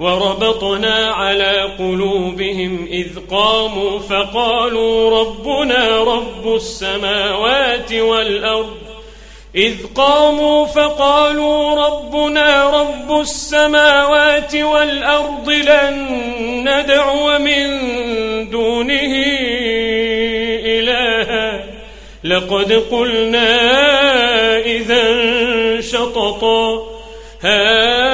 وربطنا على قلوبهم إذ قاموا فقالوا ربنا رب السماوات والأرض. إذ قاموا فقالوا ربنا رب السماوات والأرض لن ندعو من دونه إلها. لقد قلنا إذا شططا هؤلاء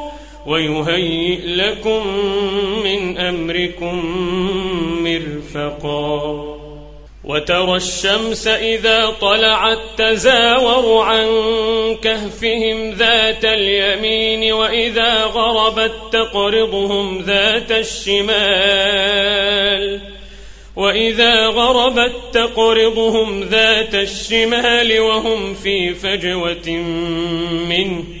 ويهيئ لكم من أمركم مرفقا. وترى الشمس إذا طلعت تزاور عن كهفهم ذات اليمين وإذا غربت تقرضهم ذات الشمال. وإذا غربت تقرضهم ذات الشمال وهم في فجوة منه.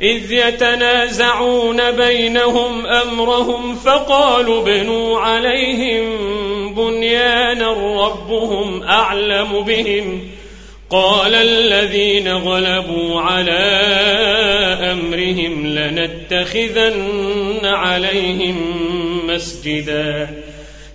إذ يتنازعون بينهم أمرهم فقالوا بنوا عليهم بنيانا ربهم أعلم بهم. قال الذين غلبوا على أمرهم لنتخذن عليهم مسجدا.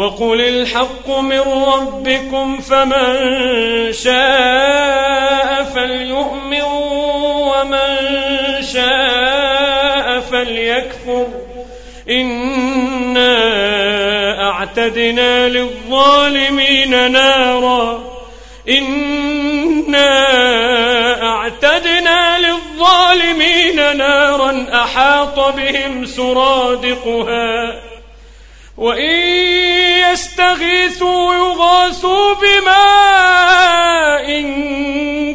وقل الحق من ربكم فمن شاء فليؤمن ومن شاء فليكفر. إنا أعتدنا للظالمين نارا. إنا أعتدنا للظالمين نارا أحاط بهم سرادقها. وإن يستغيثوا يغاثوا بماء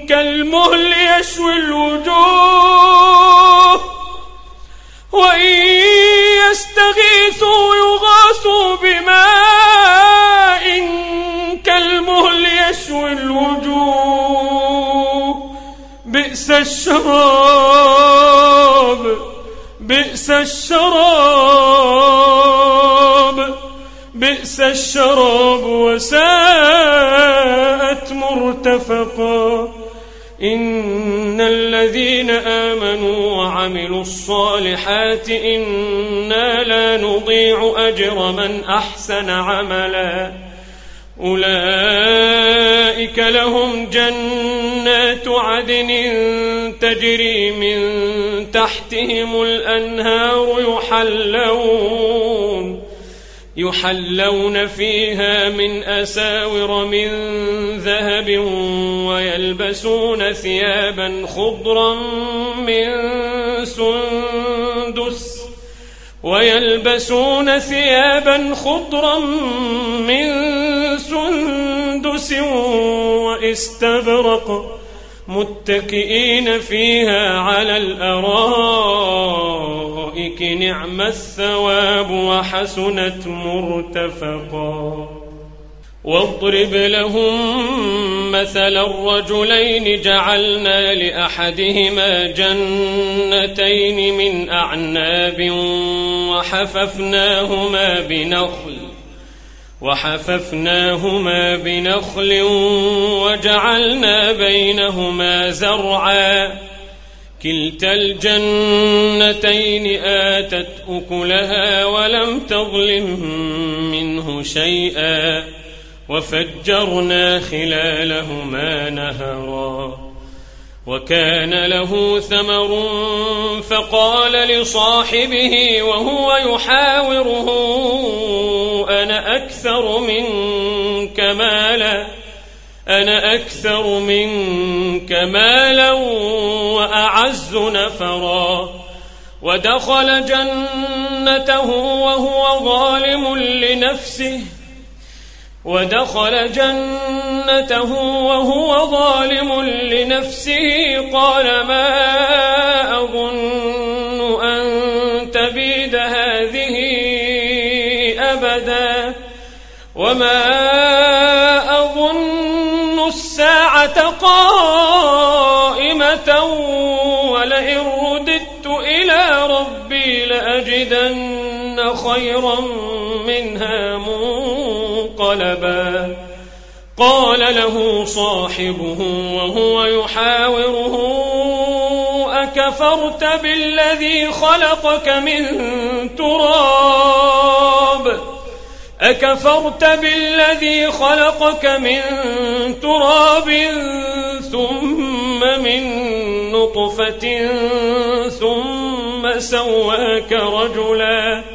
كالمهل يشوي الوجوه. وإن يستغيثوا يغاثوا بماء كالمهل يشوي الوجوه. بئس الشراب. بئس الشراب بئس الشراب وساءت مرتفقا. إن الذين آمنوا وعملوا الصالحات إنا لا نضيع أجر من أحسن عملا. أولئك لهم جنات عدن تجري من تحتهم الأنهار يحلون يحلون فيها من أساور من ذهب ويلبسون ثيابا خضرا من سندس ويلبسون ثيابا خضرا من سندس وإستبرق متكئين فيها على الأرائك نعم الثواب وحسنت مرتفقا. واضرب لهم مثل الرجلين جعلنا لأحدهما جنتين من أعناب وحففناهما بنخل وحففناهما بنخل وجعلنا بينهما زرعا. كلتا الجنتين آتت أكلها ولم تظلم منه شيئا. وفجرنا خلالهما نهرا. وكان له ثمر فقال لصاحبه وهو يحاوره أنا أكثر منك مالا أنا أكثر منك مالا وأعز نفرا. ودخل جنته وهو ظالم لنفسه ودخل جنته وهو ظالم لنفسه. قال ما أظن أن تبيد هذه أبدا. وما أظن الساعة قائمة. ولئن رددت إلى ربي لأجدن خيرا منها منقلبا قال له صاحبه وهو يحاوره أكفرت بالذي خلقك من تراب؟ أكفرت بالذي خلقك من تراب ثم من نطفة ثم سواك رجلا.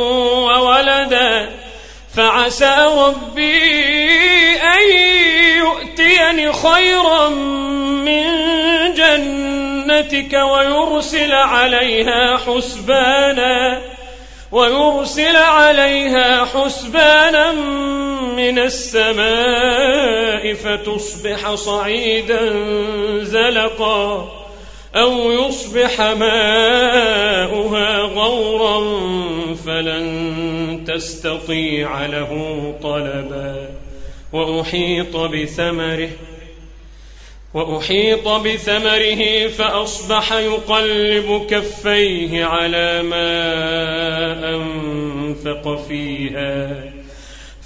فعسى ربي أن يؤتيني خيرا من جنتك ويرسل عليها حسبانا ويرسل عليها حسبانا من السماء فتصبح صعيدا زلقا أو يصبح ماؤها غورا فلن تستطيع له طلبا. وأحيط بثمره وأحيط بثمره فأصبح يقلب كفيه على ما أنفق فيها.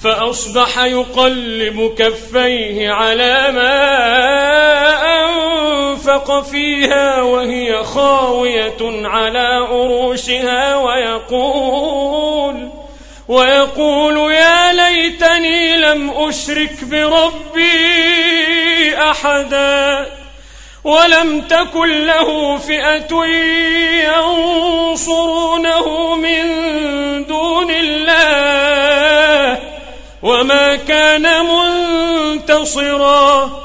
فأصبح يقلب كفيه على ما أنفق فيها وهي خاوية على أروشها ويقول ويقول يا ليتني لم أشرك بربي أحدا ولم تكن له فئة ينصرونه من دون الله وما كان منتصرا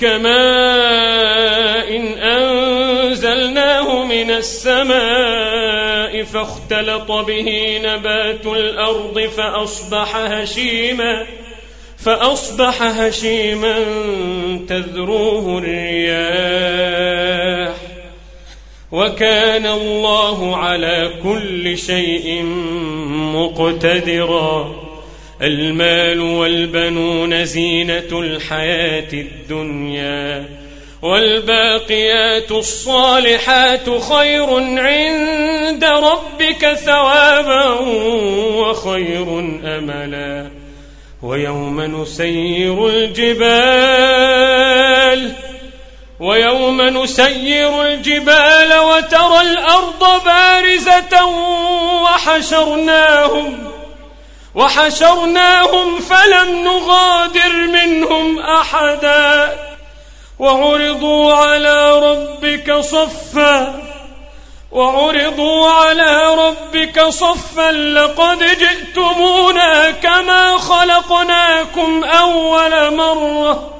كماء إن أنزلناه من السماء فاختلط به نبات الأرض فأصبح هشيما فأصبح هشيما تذروه الرياح وكان الله على كل شيء مقتدرا المال والبنون زينة الحياة الدنيا والباقيات الصالحات خير عند ربك ثوابا وخير أملا ويوم نسير الجبال ويوم نسير الجبال وترى الأرض بارزة وحشرناهم وحشرناهم فلم نغادر منهم أحدا وعرضوا على ربك صفا وعرضوا على ربك صفا لقد جئتمونا كما خلقناكم أول مرة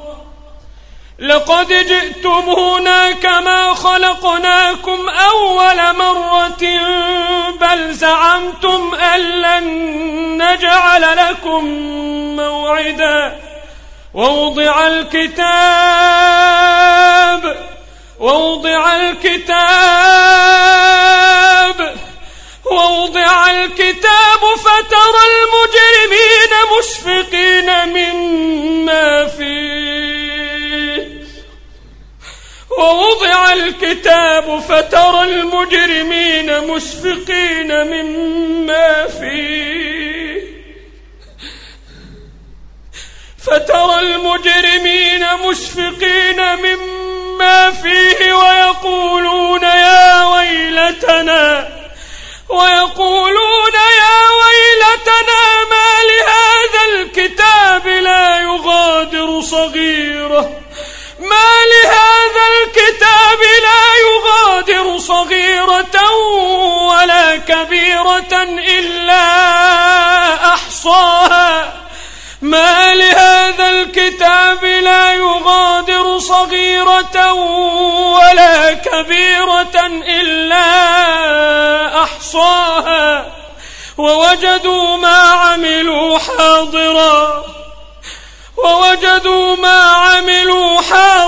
لقد جئتمونا كما خلقناكم أول مرة بل زعمتم أن لن نجعل لكم موعدا. ووضع الكتاب ووضع الكتاب ووضع الكتاب فترى الكتاب فترى المجرمين مشفقين مما فيه. فترى المجرمين مشفقين مما فيه ويقولون يا ويلتنا ويقولون يا ويلتنا ما لهذا الكتاب لا يغادر صغيرة. ما لهذا الكتاب لا يغادر صغيرة ولا كبيرة إلا أحصاها. ما لهذا الكتاب لا يغادر صغيرة ولا كبيرة إلا أحصاها. ووجدوا ما عملوا حاضرا. ووجدوا ما عملوا حاضرا.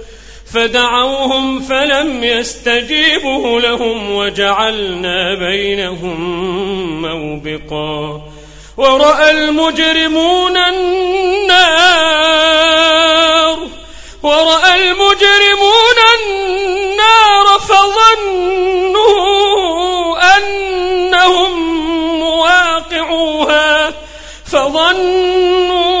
فدعوهم فلم يستجيبوا لهم وجعلنا بينهم موبقا. ورأى المجرمون النار. ورأى المجرمون النار فظنوا أنهم مواقعوها فظنوا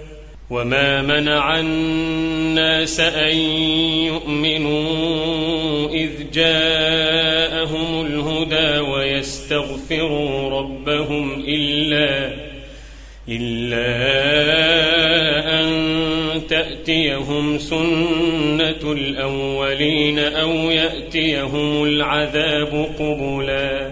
وما منع الناس أن يؤمنوا إذ جاءهم الهدى ويستغفروا ربهم إلا إلا أن تأتيهم سنة الأولين أو يأتيهم العذاب قبلا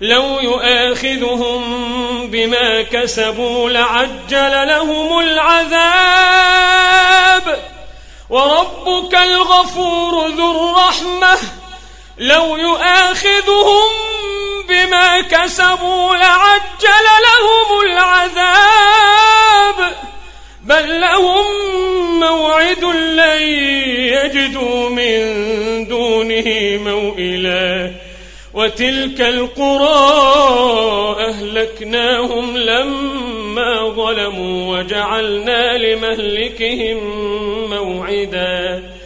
لو يؤاخذهم بما كسبوا لعجل لهم العذاب. وربك الغفور ذو الرحمة. لو يؤاخذهم بما كسبوا لعجل لهم العذاب. بل لهم موعد لن يجدوا من دونه موئلا. وتلك القرى أهلكناهم لما ظلموا وجعلنا لمهلكهم موعداً.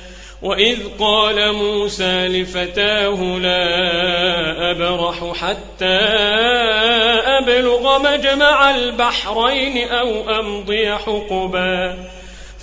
وإذ قال موسى لفتاه لا أبرح حتى أبلغ مجمع البحرين أو أمضي حقبا.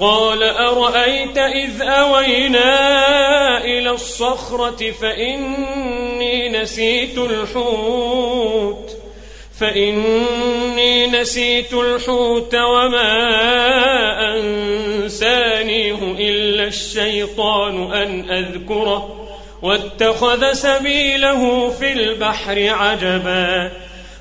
قال أرأيت إذ أوينا إلى الصخرة فإني نسيت الحوت فإني نسيت الحوت وما أنسانيه إلا الشيطان أن أذكره واتخذ سبيله في البحر عجبا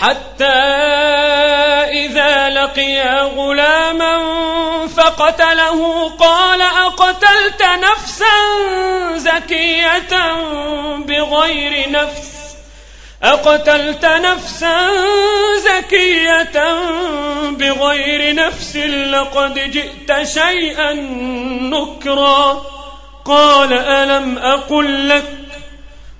حتى إذا لقيا غلاما فقتله قال أقتلت نفسا زكية بغير نفس؟ أقتلت نفسا زكية بغير نفس لقد جئت شيئا نكرا؟ قال ألم أقل لك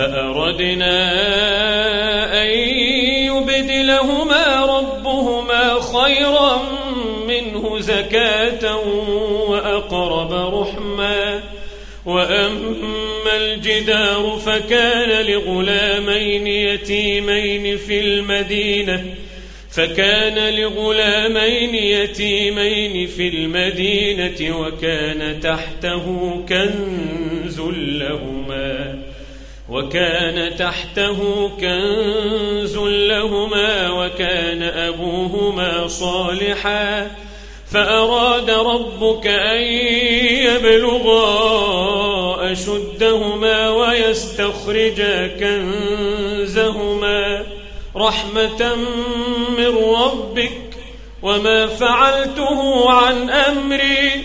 فأردنا أن يبدلهما ربهما خيرا منه زكاة وأقرب رحما وأما الجدار فكان لغلامين يتيمين في المدينة فكان لغلامين يتيمين في المدينة وكان تحته كنز لهما وكان تحته كنز لهما وكان أبوهما صالحا فأراد ربك أن يبلغا أشدهما ويستخرجا كنزهما. رحمة من ربك وما فعلته عن أمري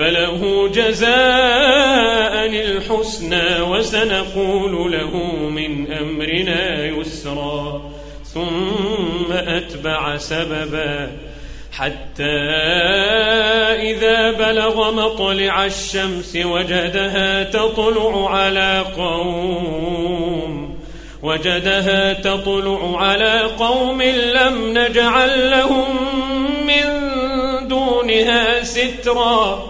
فله جزاء الحسنى وسنقول له من أمرنا يسرا ثم أتبع سببا حتى إذا بلغ مطلع الشمس وجدها تطلع على قوم وجدها تطلع على قوم لم نجعل لهم من دونها سترا.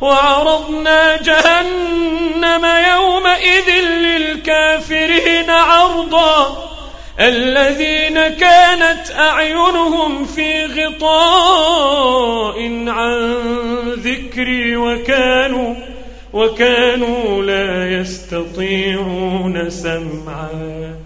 وعرضنا جهنم يومئذ للكافرين عرضا. الذين كانت أعينهم في غطاء عن ذكري وكانوا وكانوا لا يستطيعون سمعا.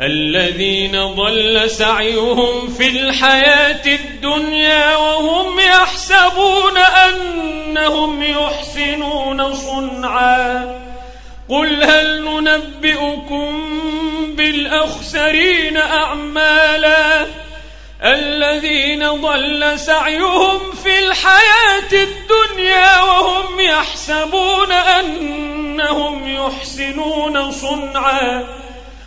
الذين ضل سعيهم في الحياة الدنيا وهم يحسبون أنهم يحسنون صنعا. قل هل ننبئكم بالأخسرين أعمالا؟ الذين ضل سعيهم في الحياة الدنيا وهم يحسبون أنهم يحسنون صنعا.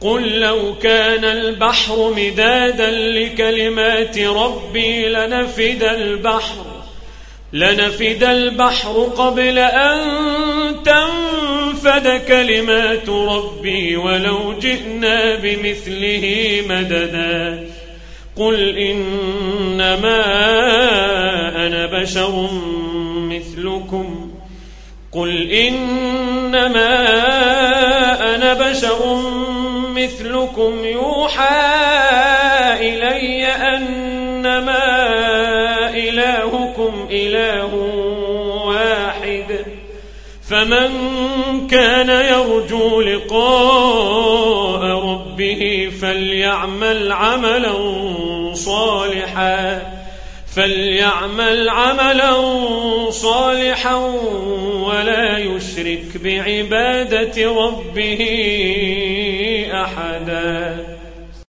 قل لو كان البحر مدادا لكلمات ربي لنفد البحر لنفد البحر قبل أن تنفد كلمات ربي ولو جئنا بمثله مددا. قل إنما أنا بشر مثلكم قل إنما أنا بشر مثلكم يوحى إلي أنما إلهكم إله واحد. فمن كان يرجو لقاء ربه فليعمل عملا صالحا فليعمل عملا صالحا ولا يشرك بعبادة ربه أحدا.